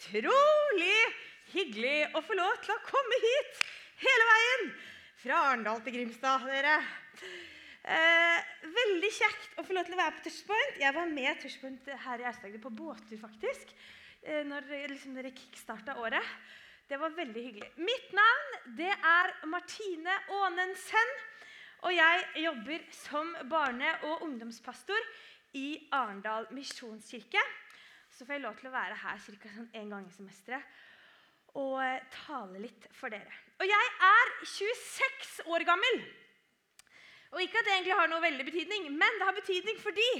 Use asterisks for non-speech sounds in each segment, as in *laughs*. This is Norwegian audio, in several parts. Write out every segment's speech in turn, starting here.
utrolig hyggelig å få lov til å komme hit hele veien fra Arendal til Grimstad, dere. Eh, veldig kjekt å få lov til å være på Touchpoint. Jeg var med Touchpoint her i Aust-Agder på båttur, faktisk. Eh, når liksom, dere kickstarta året. Det var veldig hyggelig. Mitt navn det er Martine Aanensen. Og jeg jobber som barne- og ungdomspastor i Arendal misjonskirke. Så får jeg lov til å være her ca. Sånn en gang i semesteret og eh, tale litt for dere. Og jeg er 26 år gammel. Og ikke at det egentlig har noe veldig betydning, men det har betydning fordi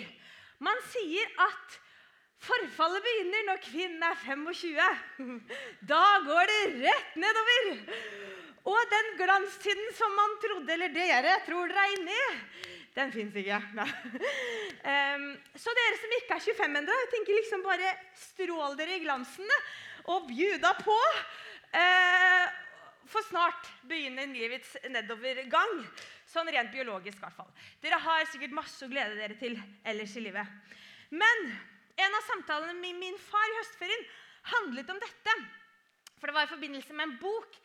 man sier at forfallet begynner når kvinnen er 25. *laughs* Da går det rett nedover. Og den glanstiden som man trodde, eller dere tror dere er inne i, den fins ikke. *laughs* Um, så dere som ikke er 25 ennå, tenker liksom bare strål dere i glansen og bjuda på. Uh, for snart begynner livets nedovergang. Sånn rent biologisk, i hvert fall. Dere har sikkert masse å glede dere til ellers i livet. Men en av samtalene med min far i høstferien handlet om dette. For det var i forbindelse med en bok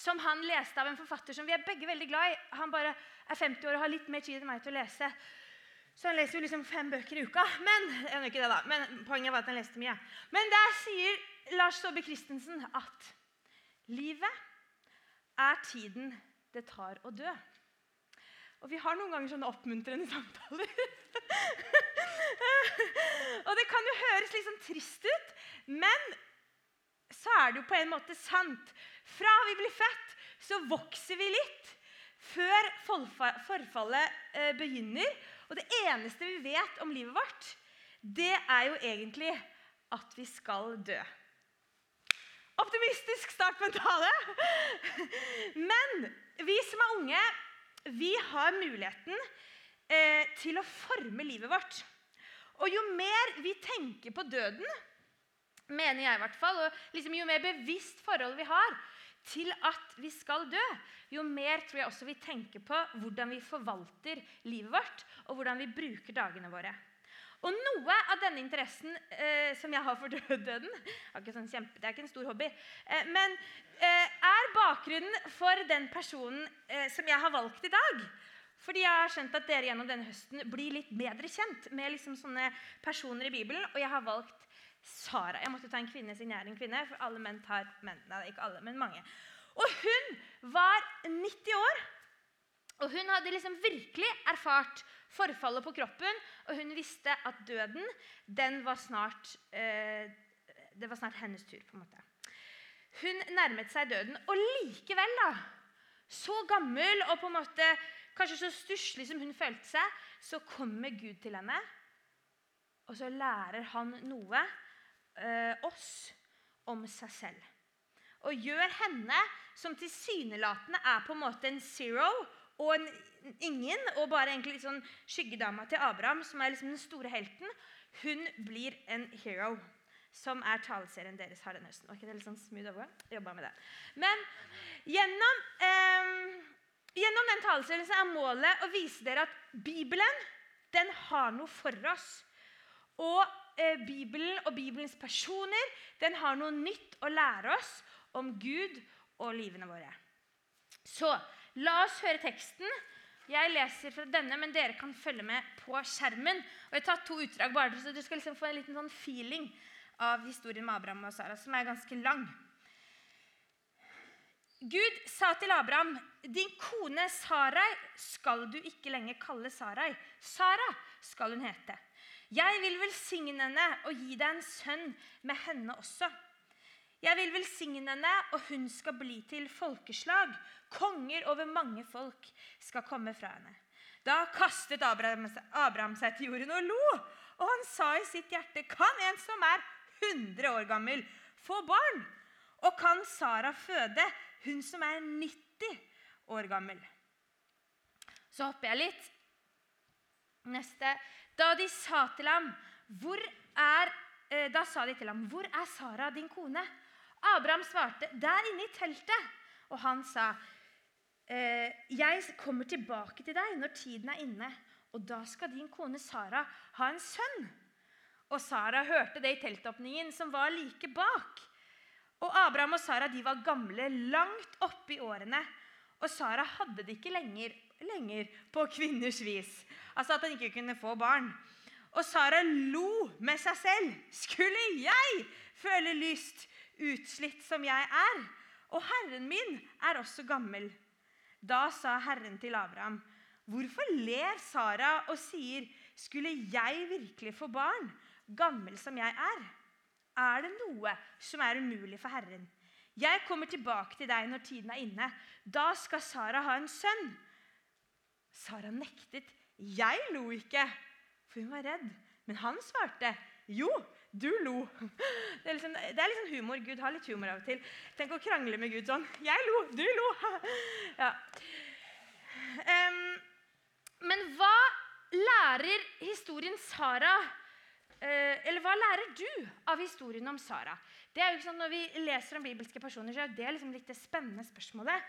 som han leste av en forfatter som vi er begge veldig glad i. Han bare er 50 år og har litt mer tid enn meg til å lese. Så han leser jo liksom fem bøker i uka. Men, det men poenget var at han leste mye. Men der sier Lars Saabye Christensen at livet er tiden det tar å dø. Og vi har noen ganger sånne oppmuntrende samtaler. *laughs* og det kan jo høres litt sånn trist ut, men så er det jo på en måte sant. Fra vi blir født, så vokser vi litt før forfallet eh, begynner. Og det eneste vi vet om livet vårt, det er jo egentlig at vi skal dø. Optimistisk start på en tale. *laughs* Men vi som er unge, vi har muligheten eh, til å forme livet vårt. Og jo mer vi tenker på døden, mener jeg i hvert fall, og liksom jo mer bevisst forhold vi har til at vi skal dø, jo mer tror jeg også vi tenker på hvordan vi forvalter livet vårt, og hvordan vi bruker dagene våre. Og noe av denne interessen eh, som jeg har for *laughs* døden er sånn kjempe, Det er ikke en stor hobby. Eh, men eh, er bakgrunnen for den personen eh, som jeg har valgt i dag. Fordi jeg har skjønt at dere gjennom denne høsten blir litt bedre kjent med liksom sånne personer i Bibelen. Og jeg har valgt Sara. Jeg måtte ta en kvinne siden jeg er en kvinne, for alle menn tar menn. Nei, ikke alle, men mange. Og hun var 90 år. Og hun hadde liksom virkelig erfart forfallet på kroppen, og hun visste at døden, den var snart eh, Det var snart hennes tur, på en måte. Hun nærmet seg døden. Og likevel, da, så gammel og på en måte kanskje så stusslig som hun følte seg, så kommer Gud til henne, og så lærer han noe oss om seg selv. Og gjør henne, som tilsynelatende er på en måte en zero og en ingen, og bare egentlig sånn skyggedama til Abraham, som er liksom den store helten, hun blir en hero. Som er taleserien deres har denne høsten. Var det litt sånn smooth overgang? Jobba med det. Men gjennom, eh, gjennom den taleserien så er målet å vise dere at Bibelen den har noe for oss. Og eh, Bibelen og Bibelens personer den har noe nytt å lære oss om Gud og livene våre. Så la oss høre teksten. Jeg leser fra denne, men dere kan følge med på skjermen. Og Jeg har tatt to utdrag bare så du skal liksom få en liten sånn feeling av historien med Abraham og Sara, som er ganske lang. Gud sa til Abraham, 'Din kone Sarai skal du ikke lenger kalle Sarai. Sara skal hun hete.' 'Jeg vil velsigne henne og gi deg en sønn med henne også.' 'Jeg vil velsigne henne, og hun skal bli til folkeslag.' 'Konger over mange folk skal komme fra henne.' Da kastet Abraham, seg til jorden og lo. Og han sa i sitt hjerte, 'Kan en som er 100 år gammel, få barn?' 'Og kan Sara føde, hun som er 90 år gammel?' Så hopper jeg litt. Neste. Da de sa til ham, er, eh, da sa de til ham, 'Hvor er Sara, din kone?' Abraham svarte, 'Der inne i teltet.' Og han sa, eh, 'Jeg kommer tilbake til deg når tiden er inne.' 'Og da skal din kone Sara ha en sønn.' og Sara hørte det i teltåpningen som var like bak. Og Abraham og Sara de var gamle, langt oppe i årene. Og Sara hadde det ikke lenger, lenger på kvinners vis. Altså at han ikke kunne få barn. Og Sara lo med seg selv. Skulle jeg føle lyst, utslitt som jeg er? Og herren min er også gammel. Da sa Herren til Abraham, hvorfor ler Sara og sier, skulle jeg virkelig få barn, gammel som jeg er? Er det noe som er umulig for Herren? Jeg kommer tilbake til deg når tiden er inne. Da skal Sara ha en sønn. Sara nektet. Jeg lo ikke, for hun var redd. Men han svarte, jo, du lo. Det er, liksom, det er liksom humor. Gud har litt humor av og til. Tenk å krangle med Gud sånn. Jeg lo, du lo. Ja. Um, men hva lærer historien Sara uh, Eller hva lærer du av historien om Sara? Det er jo ikke sånn, Når vi leser om bibelske personer, så er det liksom litt det spennende spørsmålet.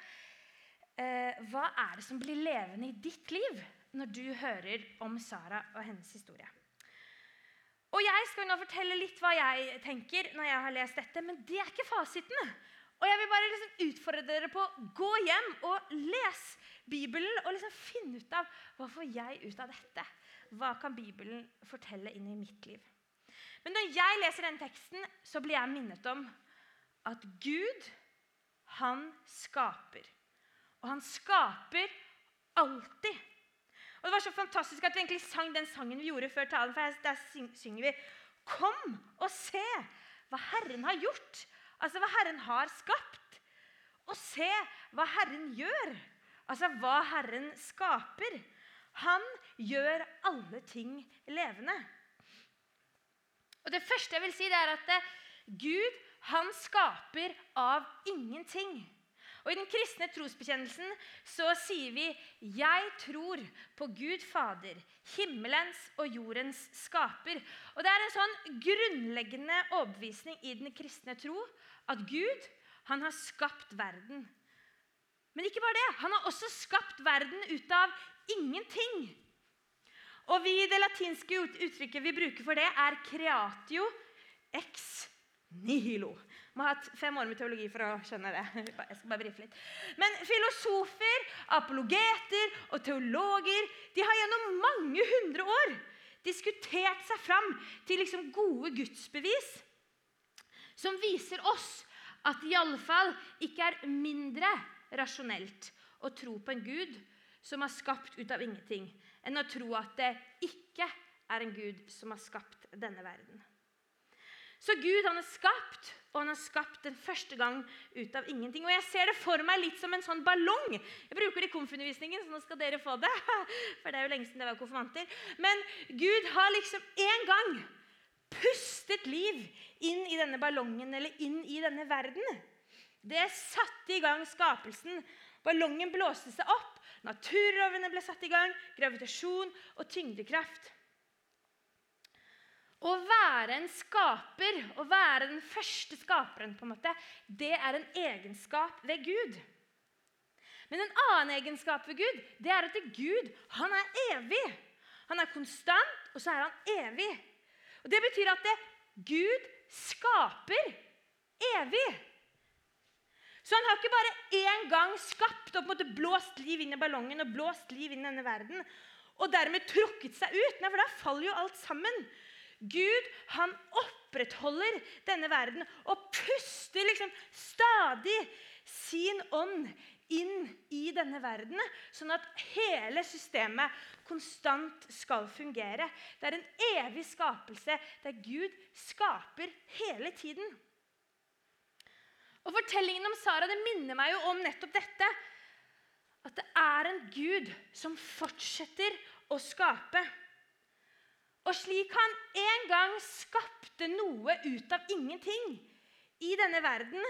Eh, hva er det som blir levende i ditt liv når du hører om Sara og hennes historie? Og jeg skal nå fortelle litt hva jeg tenker når jeg har lest dette, men det er ikke fasiten. Og jeg vil bare liksom utfordre dere på å gå hjem og les Bibelen og liksom finne ut av hva får jeg ut av dette. Hva kan Bibelen fortelle inn i mitt liv? Men når jeg leser denne teksten, så blir jeg minnet om at Gud, han skaper. Og han skaper alltid. Og Det var så fantastisk at vi egentlig sang den sangen vi gjorde før talen. for Der synger vi Kom og se hva Herren har gjort. Altså hva Herren har skapt. Og se hva Herren gjør. Altså hva Herren skaper. Han gjør alle ting levende. Og Det første jeg vil si, det er at Gud han skaper av ingenting. Og I den kristne trosbekjennelsen så sier vi 'Jeg tror på Gud Fader, himmelens og jordens skaper'. Og Det er en sånn grunnleggende overbevisning i den kristne tro at Gud han har skapt verden. Men ikke bare det. Han har også skapt verden ut av ingenting. Og vi, Det latinske uttrykket vi bruker for det, er 'creatio ex nihilo'. Må ha hatt fem år med teologi for å skjønne det. *laughs* Jeg skal bare brife litt. Men filosofer, apologeter og teologer de har gjennom mange hundre år diskutert seg fram til liksom gode gudsbevis som viser oss at det iallfall ikke er mindre rasjonelt å tro på en gud som er skapt ut av ingenting, enn å tro at det ikke er en gud som har skapt denne verden. Så Gud han er skapt, og han har skapt den første gang ut av ingenting. Og Jeg ser det for meg litt som en sånn ballong. Jeg bruker det i konfundervisningen, så nå skal dere få det. *laughs* For det er jo lenge siden det var konfirmanter. Men Gud har liksom en gang pustet liv inn i denne ballongen, eller inn i denne verden. Det satte i gang skapelsen. Ballongen blåste seg opp. Naturlovene ble satt i gang. Gravitasjon og tyngdekraft. Å være en skaper, å være den første skaperen, på en måte, det er en egenskap ved Gud. Men en annen egenskap ved Gud det er at Gud han er evig. Han er konstant, og så er han evig. Og Det betyr at det, Gud skaper evig. Så han har ikke bare én gang skapt og på en måte blåst liv inn i ballongen og blåst liv inn i denne verden, og dermed trukket seg ut. Nei, for da faller jo alt sammen. Gud han opprettholder denne verden og puster liksom stadig sin ånd inn i denne verden, sånn at hele systemet konstant skal fungere. Det er en evig skapelse der Gud skaper hele tiden. Og Fortellingen om Sara det minner meg jo om nettopp dette. At det er en Gud som fortsetter å skape. Og slik han en gang skapte noe ut av ingenting i denne verden,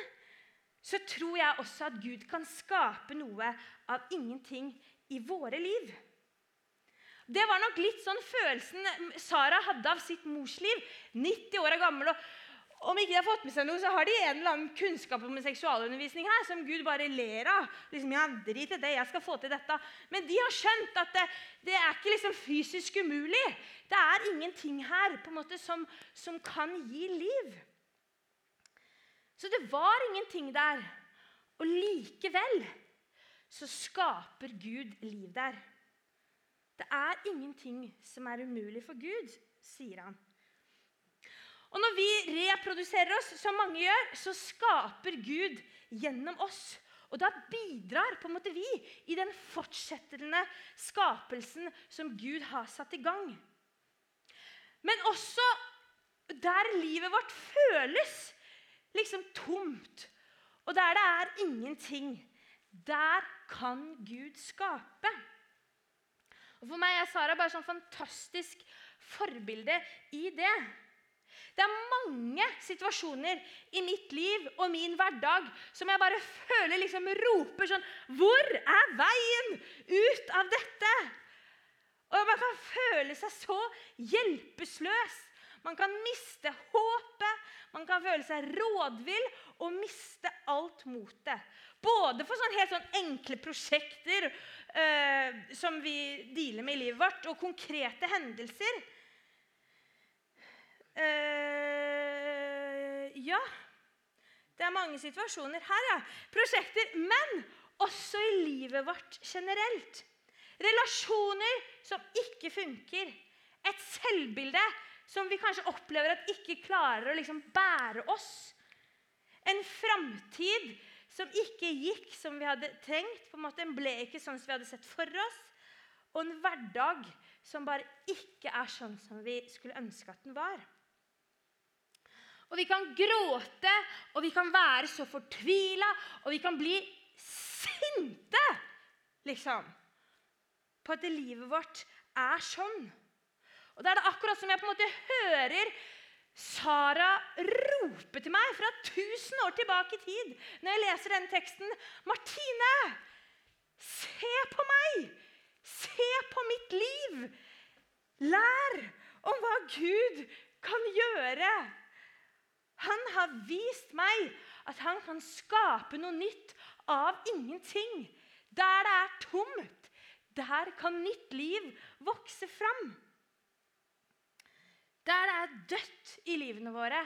så tror jeg også at Gud kan skape noe av ingenting i våre liv. Det var nok litt sånn følelsen Sara hadde av sitt morsliv. 90 år gammel og, om ikke de har fått med seg noe, så har de en eller annen kunnskap om seksualundervisning her som Gud bare ler av. Liksom, ja, drit i det, jeg skal få til dette. Men de har skjønt at det, det er ikke liksom fysisk umulig. Det er ingenting her på en måte som, som kan gi liv. Så det var ingenting der. Og likevel så skaper Gud liv der. Det er ingenting som er umulig for Gud, sier han. Og når vi reproduserer oss, som mange gjør, så skaper Gud gjennom oss. Og da bidrar på en måte vi i den fortsettende skapelsen som Gud har satt i gang. Men også der livet vårt føles liksom tomt, og der det er ingenting, der kan Gud skape. Og For meg er Sara bare sånn fantastisk forbilde i det. Det er mange situasjoner i mitt liv og min hverdag som jeg bare føler liksom roper sånn Hvor er veien ut av dette? Og man kan føle seg så hjelpeløs. Man kan miste håpet, man kan føle seg rådvill og miste alt motet. Både for sånn helt sånn enkle prosjekter øh, som vi dealer med i livet vårt, og konkrete hendelser. Uh, ja. Det er mange situasjoner her, ja. Prosjekter. Men også i livet vårt generelt. Relasjoner som ikke funker. Et selvbilde som vi kanskje opplever at ikke klarer å liksom bære oss. En framtid som ikke gikk som vi hadde tenkt. på en måte Den ble ikke sånn som vi hadde sett for oss. Og en hverdag som bare ikke er sånn som vi skulle ønske at den var. Og vi kan gråte, og vi kan være så fortvila, og vi kan bli sinte, liksom. På at livet vårt er sånn. Og da er det akkurat som jeg på en måte hører Sara rope til meg fra 1000 år tilbake i tid når jeg leser denne teksten. 'Martine, se på meg! Se på mitt liv! Lær om hva Gud kan gjøre!' Han har vist meg at han kan skape noe nytt av ingenting. Der det er tomt, der kan nytt liv vokse fram. Der det er dødt i livene våre,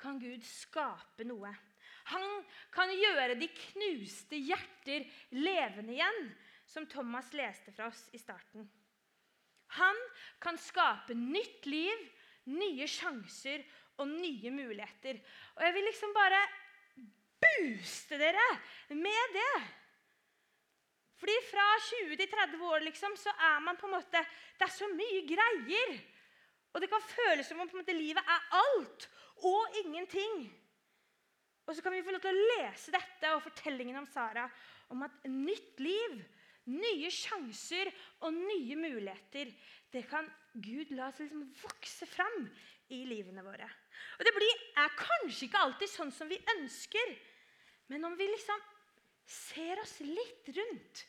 kan Gud skape noe. Han kan gjøre de knuste hjerter levende igjen, som Thomas leste fra oss i starten. Han kan skape nytt liv, nye sjanser og nye muligheter. Og jeg vil liksom bare booste dere med det. Fordi fra 20 til 30 år liksom, så er man på en måte Det er så mye greier. Og det kan føles som om på en måte, livet er alt og ingenting. Og så kan vi få lov til å lese dette og fortellingen om Sara om at nytt liv, nye sjanser og nye muligheter, det kan Gud la oss liksom vokse fram i livene våre. Og Det blir, er kanskje ikke alltid sånn som vi ønsker, men om vi liksom ser oss litt rundt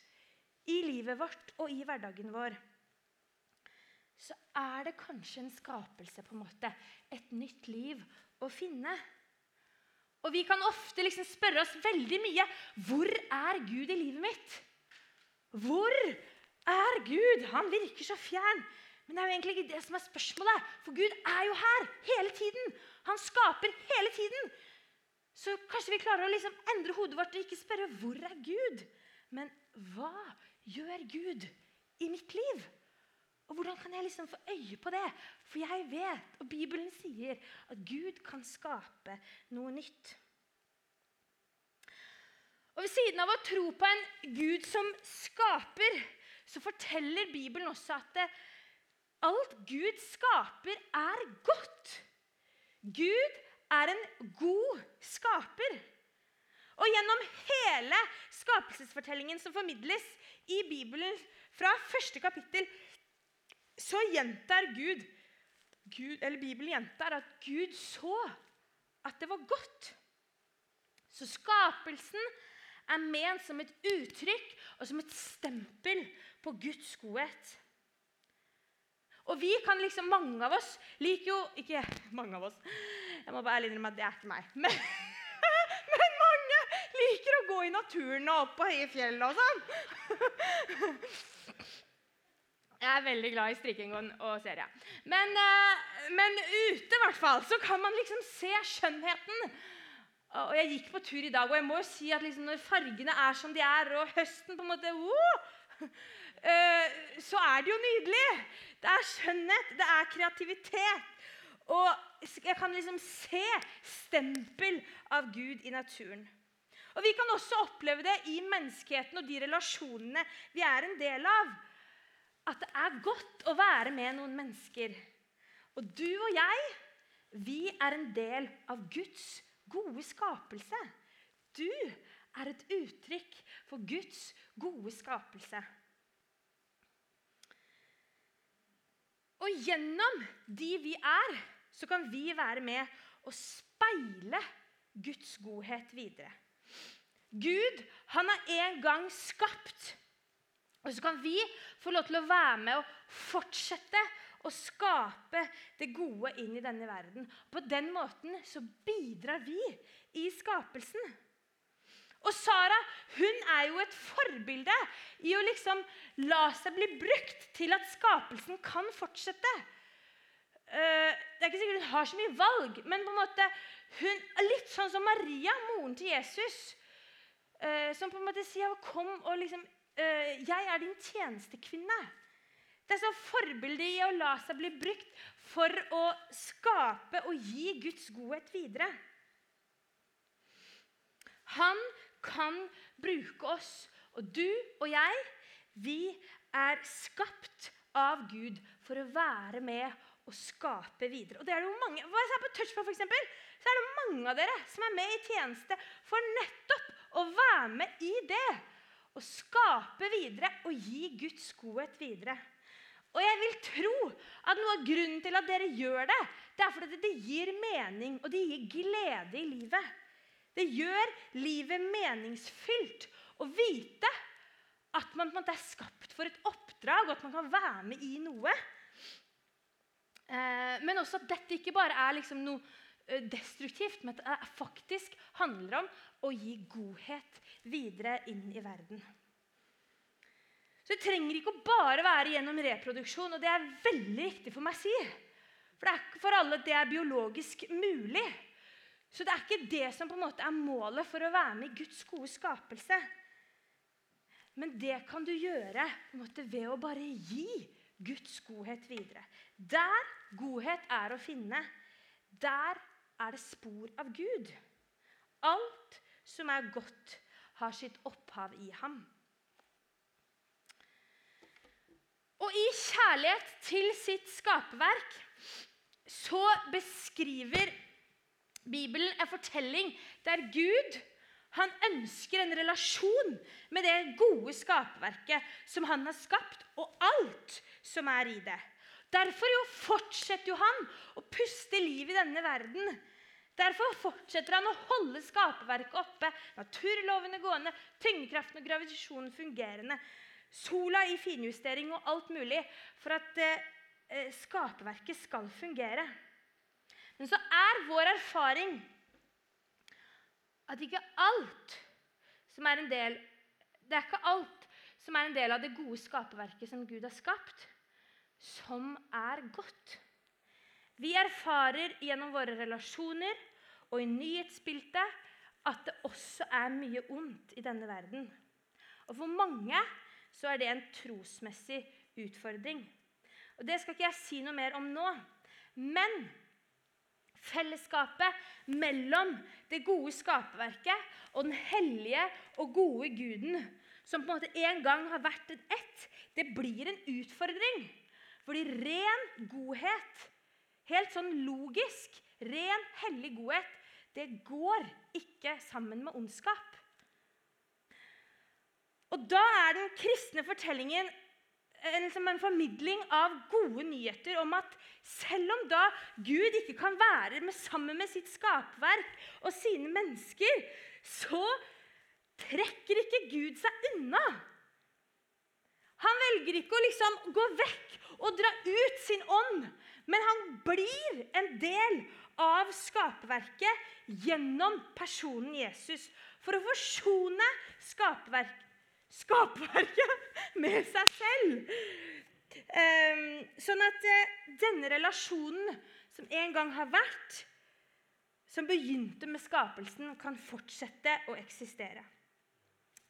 i livet vårt og i hverdagen vår, så er det kanskje en skapelse, på en måte, et nytt liv å finne. Og vi kan ofte liksom spørre oss veldig mye Hvor er Gud i livet mitt? Hvor er Gud? Han virker så fjern. Men det er jo egentlig ikke det som er spørsmålet. For Gud er jo her hele tiden. Han skaper hele tiden. Så kanskje vi klarer å liksom endre hodet vårt og ikke spørre hvor er Gud? Men hva gjør Gud i mitt liv? Og hvordan kan jeg liksom få øye på det? For jeg vet, og Bibelen sier, at Gud kan skape noe nytt. Og Ved siden av å tro på en Gud som skaper, så forteller Bibelen også at det, alt Gud skaper, er godt. Gud er en god skaper. Og gjennom hele skapelsesfortellingen som formidles i Bibelen fra første kapittel, så gjentar Gud, Gud eller Bibelen gjentar at Gud så at det var godt. Så skapelsen er ment som et uttrykk og som et stempel på Guds godhet. Og vi kan liksom, mange av oss liker jo Ikke mange av oss. Jeg må bare ærlig innrømme at det er ikke meg. Men, *laughs* men, mange liker å gå i naturen og opp på høye fjell og sånn. *laughs* Jeg er veldig glad i strikking og serie. Men, eh, men ute i hvert fall, så kan man liksom se skjønnheten. Og Jeg gikk på tur i dag, og jeg må jo si at liksom når fargene er som de er, og høsten på en måte uh, Så er det jo nydelig. Det er skjønnhet, det er kreativitet. Og jeg kan liksom se stempel av Gud i naturen. Og Vi kan også oppleve det i menneskeheten og de relasjonene vi er en del av. At det er godt å være med noen mennesker. Og du og jeg, vi er en del av Guds gode skapelse. Du er et uttrykk for Guds gode skapelse. Og gjennom de vi er, så kan vi være med å speile Guds godhet videre. Gud han har en gang skapt. Og så kan vi få lov til å være med og fortsette å skape det gode inn i denne verden. På den måten så bidrar vi i skapelsen. Og Sara hun er jo et forbilde i å liksom la seg bli brukt til at skapelsen kan fortsette. Eh, det er ikke sikkert hun har så mye valg, men på en måte hun er litt sånn som Maria, moren til Jesus, eh, som på en måte sier kom og liksom, eh, 'Jeg er din tjenestekvinne'. Det er så forbilde i å la seg bli brukt for å skape og gi Guds godhet videre. Han kan bruke oss. Og du og jeg, vi er skapt av Gud for å være med og skape videre. Og det er det jo mange, hva jeg På Touchpoint for eksempel, så er det mange av dere som er med i tjeneste for nettopp å være med i det. Å skape videre og gi Guds godhet videre. Og jeg vil tro at noe av grunnen til at dere gjør det, det er fordi det gir mening og det gir glede i livet. Det gjør livet meningsfylt å vite at man er skapt for et oppdrag, og at man kan være med i noe. Eh, men også at dette ikke bare er liksom noe eh, destruktivt, men at det faktisk handler om å gi godhet videre inn i verden. Så Det trenger ikke å bare være gjennom reproduksjon, og det er veldig viktig for meg å si. For det er ikke for alle at det er biologisk mulig. Så det er ikke det som på en måte er målet for å være med i Guds gode skapelse. Men det kan du gjøre på en måte ved å bare gi Guds godhet videre. Der godhet er å finne, der er det spor av Gud. Alt som er godt, har sitt opphav i ham. Og i kjærlighet til sitt skaperverk så beskriver Bibelen er fortelling der Gud han ønsker en relasjon med det gode skaperverket som han har skapt, og alt som er i det. Derfor jo fortsetter jo han å puste liv i denne verden. Derfor fortsetter han å holde skaperverket oppe, naturlovene gående, tyngdekraften og gravitasjonen fungerende, sola i finjustering og alt mulig for at eh, skaperverket skal fungere. Men så er vår erfaring at ikke alt som er en del Det er ikke alt som er en del av det gode skaperverket som Gud har skapt, som er godt. Vi erfarer gjennom våre relasjoner og i nyhetsbildet at det også er mye ondt i denne verden. Og for mange så er det en trosmessig utfordring. Og Det skal ikke jeg si noe mer om nå. Men Fellesskapet mellom det gode skaperverket og den hellige og gode guden, som på en måte en gang har vært en ett, det blir en utfordring. Fordi ren godhet, helt sånn logisk, ren, hellig godhet, det går ikke sammen med ondskap. Og da er den kristne fortellingen en, liksom en formidling av gode nyheter om at selv om da Gud ikke kan være med, sammen med sitt skapverk og sine mennesker, så trekker ikke Gud seg unna. Han velger ikke å liksom gå vekk og dra ut sin ånd, men han blir en del av skaperverket gjennom personen Jesus. For å forsone skaperverk, skaperverket *laughs* med seg selv. Sånn at uh, denne relasjonen som en gang har vært, som begynte med skapelsen, kan fortsette å eksistere.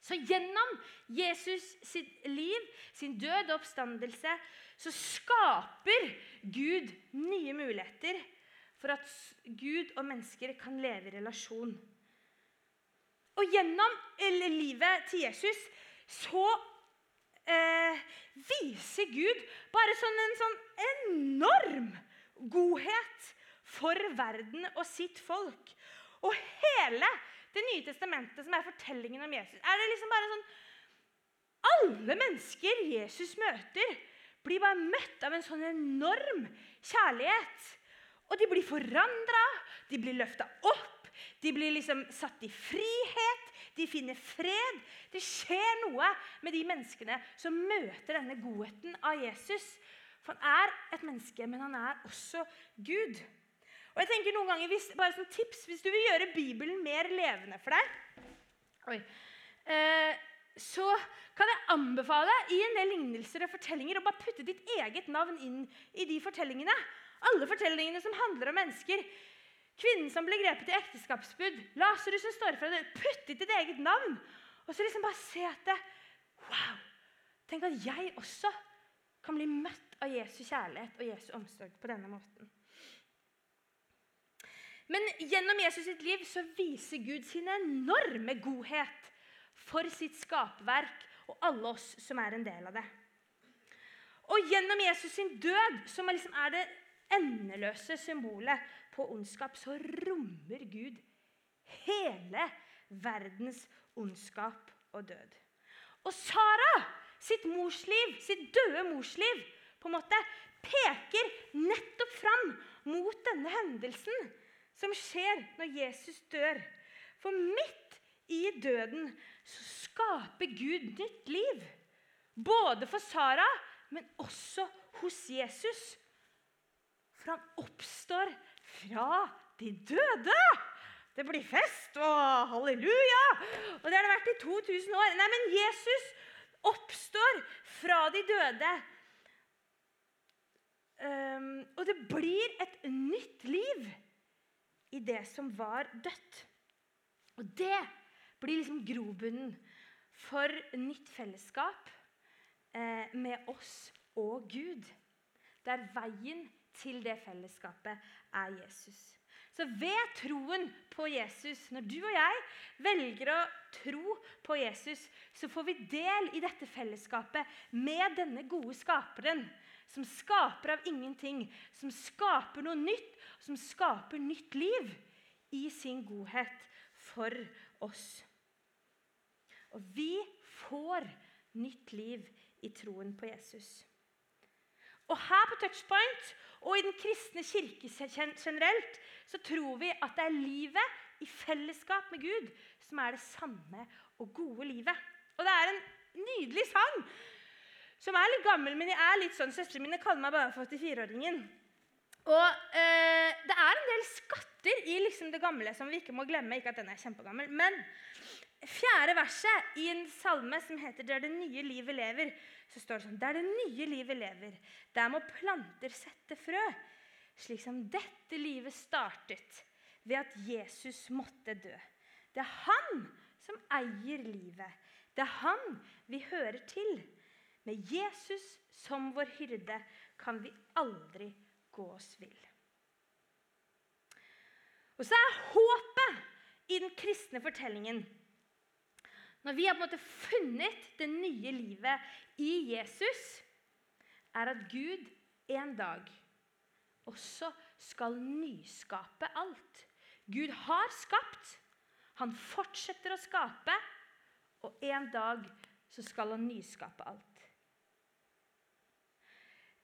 Så gjennom Jesus sitt liv, sin død og oppstandelse, så skaper Gud nye muligheter for at Gud og mennesker kan leve i relasjon. Og gjennom livet til Jesus så eh, viser Gud bare sånn en sånn enorm godhet for verden og sitt folk. Og hele Det nye testamentet, som er fortellingen om Jesus, er det liksom bare sånn Alle mennesker Jesus møter, blir bare møtt av en sånn enorm kjærlighet. Og de blir forandra, de blir løfta opp, de blir liksom satt i frihet. De finner fred. Det skjer noe med de menneskene som møter denne godheten av Jesus. For han er et menneske, men han er også Gud. Og jeg tenker noen ganger, hvis, bare som tips, hvis du vil gjøre Bibelen mer levende for deg oi, eh, Så kan jeg anbefale i en del lignelser og fortellinger å bare putte ditt eget navn inn i de fortellingene. Alle fortellingene som handler om mennesker. Kvinnen som ble grepet i ekteskapsbud. Lasarus som står fra det. puttet i ditt eget navn. Og så liksom bare se at det, Wow! Tenk at jeg også kan bli møtt av Jesu kjærlighet og Jesu omsorg på denne måten. Men gjennom Jesus sitt liv så viser Gud sin enorme godhet for sitt skaperverk og alle oss som er en del av det. Og gjennom Jesus sin død, som liksom er det endeløse symbolet på ondskap, så rommer Gud hele verdens ondskap og død. Og Sara sitt morsliv, sitt døde morsliv, på en måte peker nettopp fram mot denne hendelsen som skjer når Jesus dør. For midt i døden så skaper Gud nytt liv. Både for Sara, men også hos Jesus. For han oppstår fra de døde. Det blir fest og halleluja! Og det har det vært i 2000 år. Nei, men Jesus oppstår fra de døde. Um, og det blir et nytt liv i det som var dødt. Og det blir liksom grobunnen for nytt fellesskap eh, med oss og Gud. Der veien til det fellesskapet er Jesus. Så ved troen på Jesus, når du og jeg velger å tro på Jesus, så får vi del i dette fellesskapet med denne gode skaperen. Som skaper av ingenting, som skaper noe nytt, som skaper nytt liv i sin godhet for oss. Og vi får nytt liv i troen på Jesus. Og her på Touchpoint og i den kristne kirke generelt så tror vi at det er livet i fellesskap med Gud som er det sanne og gode livet. Og det er en nydelig sang som er litt gammel, men jeg er litt sånn, søstrene mine kaller meg bare for 84-åringen. Og eh, det er en del skatter i liksom det gamle som vi ikke må glemme. Ikke at den er kjempegammel, men fjerde verset i en salme som heter 'Det er det nye livet lever', så står det sånn 'Det er det nye livet lever'. Der må planter sette frø, slik som dette livet startet ved at Jesus måtte dø. Det er han som eier livet. Det er han vi hører til. Med Jesus som vår hyrde kan vi aldri gå oss vill. Og så er håpet i den kristne fortellingen Når vi har på en måte funnet det nye livet i Jesus, er at Gud en dag også skal nyskape alt. Gud har skapt, han fortsetter å skape, og en dag så skal han nyskape alt.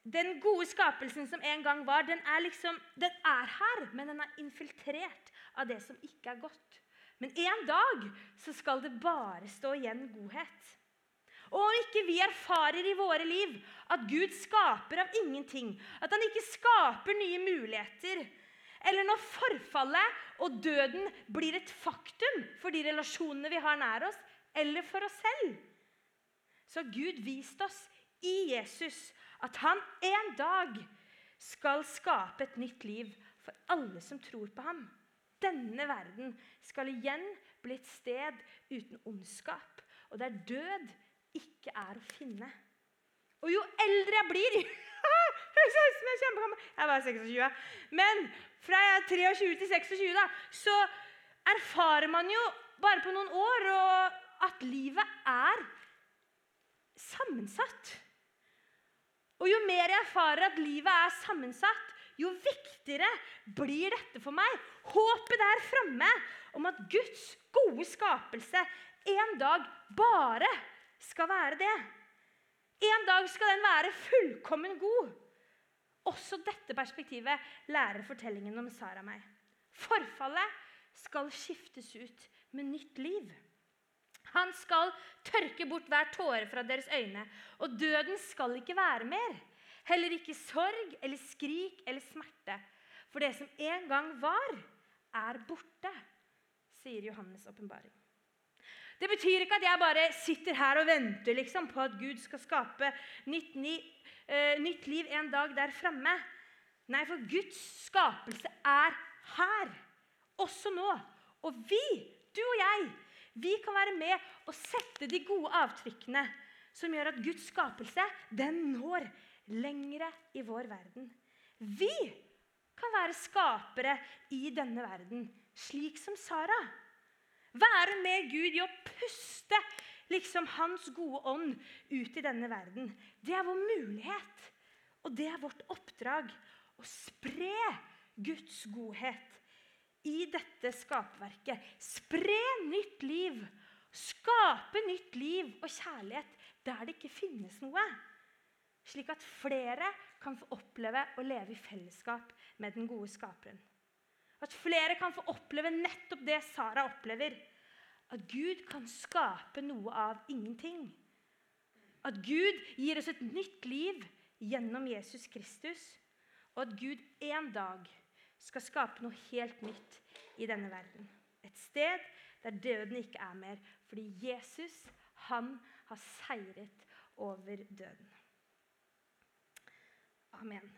Den gode skapelsen som en gang var, den er, liksom, den er her, men den er infiltrert av det som ikke er godt. Men en dag så skal det bare stå igjen godhet. Og om ikke vi erfarer i våre liv at Gud skaper av ingenting, at han ikke skaper nye muligheter, eller når forfallet og døden blir et faktum for de relasjonene vi har nær oss, eller for oss selv, så har Gud vist oss i Jesus at han en dag skal skape et nytt liv for alle som tror på ham. Denne verden skal igjen bli et sted uten ondskap, og der død ikke er å finne. Og jo eldre jeg blir *laughs* jeg er kjempegammel. Jeg var 26. Men fra jeg er 23 til 26 da, så erfarer man jo bare på noen år at livet er sammensatt. Og jo mer jeg erfarer at livet er sammensatt, jo viktigere blir dette for meg. Håpet der framme om at Guds gode skapelse en dag bare skal være det. En dag skal den være fullkommen god. Også dette perspektivet lærer fortellingen om Sara meg. Forfallet skal skiftes ut med nytt liv. Han skal tørke bort hver tåre fra deres øyne, og døden skal ikke være mer. Heller ikke sorg eller skrik eller smerte. For det som en gang var, er borte, sier Johannes' åpenbaring. Det betyr ikke at jeg bare sitter her og venter liksom, på at Gud skal skape nytt, ni, uh, nytt liv en dag der framme. Nei, for Guds skapelse er her, også nå. Og vi, du og jeg, vi kan være med og sette de gode avtrykkene som gjør at Guds skapelse den når lengre i vår verden. Vi kan være skapere i denne verden, slik som Sara. Være med Gud i å puste liksom hans gode ånd ut i denne verden. Det er vår mulighet, og det er vårt oppdrag. Å spre Guds godhet i dette skapverket. Spre nytt liv. Skape nytt liv og kjærlighet der det ikke finnes noe. Slik at flere kan få oppleve å leve i fellesskap med den gode skaperen. At flere kan få oppleve nettopp det Sara opplever. At Gud kan skape noe av ingenting. At Gud gir oss et nytt liv gjennom Jesus Kristus. Og at Gud en dag skal skape noe helt nytt i denne verden. Et sted der døden ikke er mer, fordi Jesus han har seiret over døden. Amen.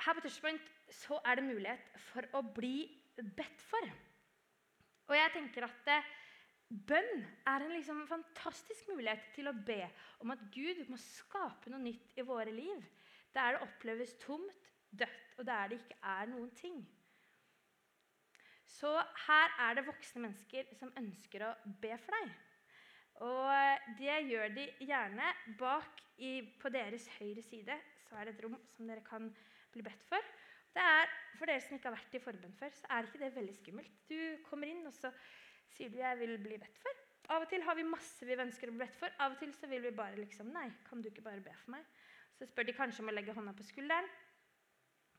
Her på Touchpoint så er det mulighet for å bli bedt for. Og jeg tenker at eh, Bønn er en liksom fantastisk mulighet til å be om at Gud må skape noe nytt i våre liv. Der det oppleves tomt, dødt, og der det ikke er noen ting. Så her er det voksne mennesker som ønsker å be for deg. Og det gjør de gjerne bak i, på deres høyre side. Så er det et rom som dere kan bli bedt for. Det er, For dere som ikke har vært i forbønn før, så er ikke det veldig skummelt. Du kommer inn, og så sier du 'jeg vil bli bedt for'. Av og til har vi masse vi ønsker å bli bedt for. Av og til så vil vi bare liksom 'Nei, kan du ikke bare be for meg?' Så spør de kanskje om å legge hånda på skulderen.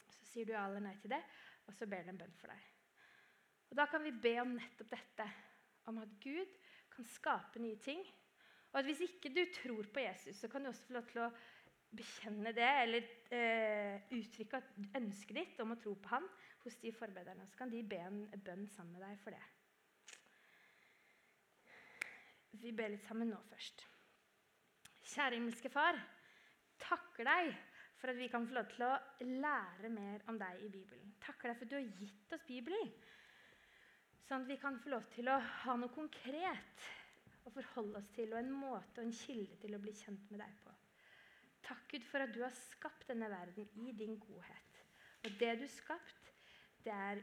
Så sier du ja eller nei til det, og så ber de en bønn for deg. Og Da kan vi be om nettopp dette, om at Gud kan skape nye ting. Og at hvis ikke du tror på Jesus, så kan du også få lov til å bekjenne det, eller eh, uttrykke ønsket ditt om å tro på ham hos de forbederne. Så kan de be en bønn sammen med deg for det. Vi ber litt sammen nå først. Kjære himmelske Far takker deg for at vi kan få lov til å lære mer om deg i Bibelen. Takker deg for at du har gitt oss Bibelen, sånn at vi kan få lov til å ha noe konkret å forholde oss til, og en måte og en kilde til å bli kjent med deg på. Takk, Gud, for at du har skapt denne verden i din godhet. Og det du har skapt, det er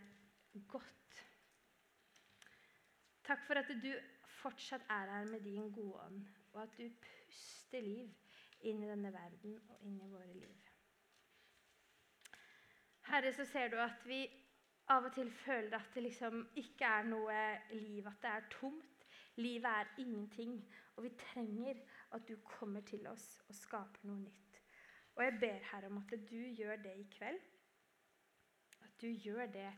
godt. Takk for at du fortsatt er her med din gode ånd, og at du puster liv inn i denne verden og inn i våre liv. Herre, så ser du at vi av og til føler at det liksom ikke er noe liv, at det er tomt. Livet er ingenting. Og vi trenger at du kommer til oss og skaper noe nytt. Og jeg ber her om at du gjør det i kveld. At du gjør det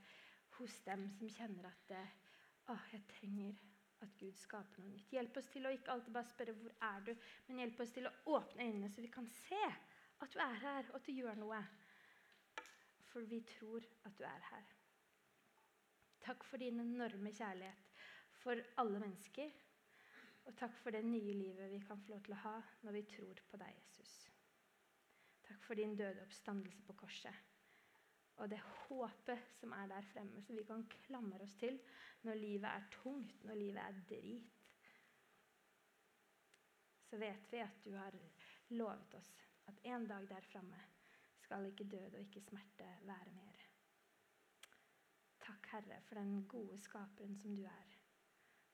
hos dem som kjenner at det, å, jeg trenger at Gud skaper noe nytt. Hjelp oss til å ikke alltid bare spørre 'Hvor er du?', men hjelp oss til å åpne øynene, så vi kan se at du er her, og at du gjør noe. For vi tror at du er her. Takk for din enorme kjærlighet for alle mennesker. Og takk for det nye livet vi kan få lov til å ha når vi tror på deg, Jesus. Takk for din døde oppstandelse på korset. Og det håpet som er der fremme, som vi kan klamre oss til når livet er tungt, når livet er drit. Så vet vi at du har lovet oss at en dag der framme skal ikke død og ikke smerte være mer. Takk, Herre, for den gode skaperen som du er.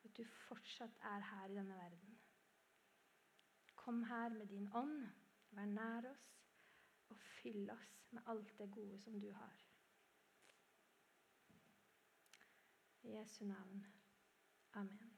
At du fortsatt er her i denne verden. Kom her med din ånd, vær nær oss, og fyll oss med alt det gode som du har. I Jesu navn. Amen.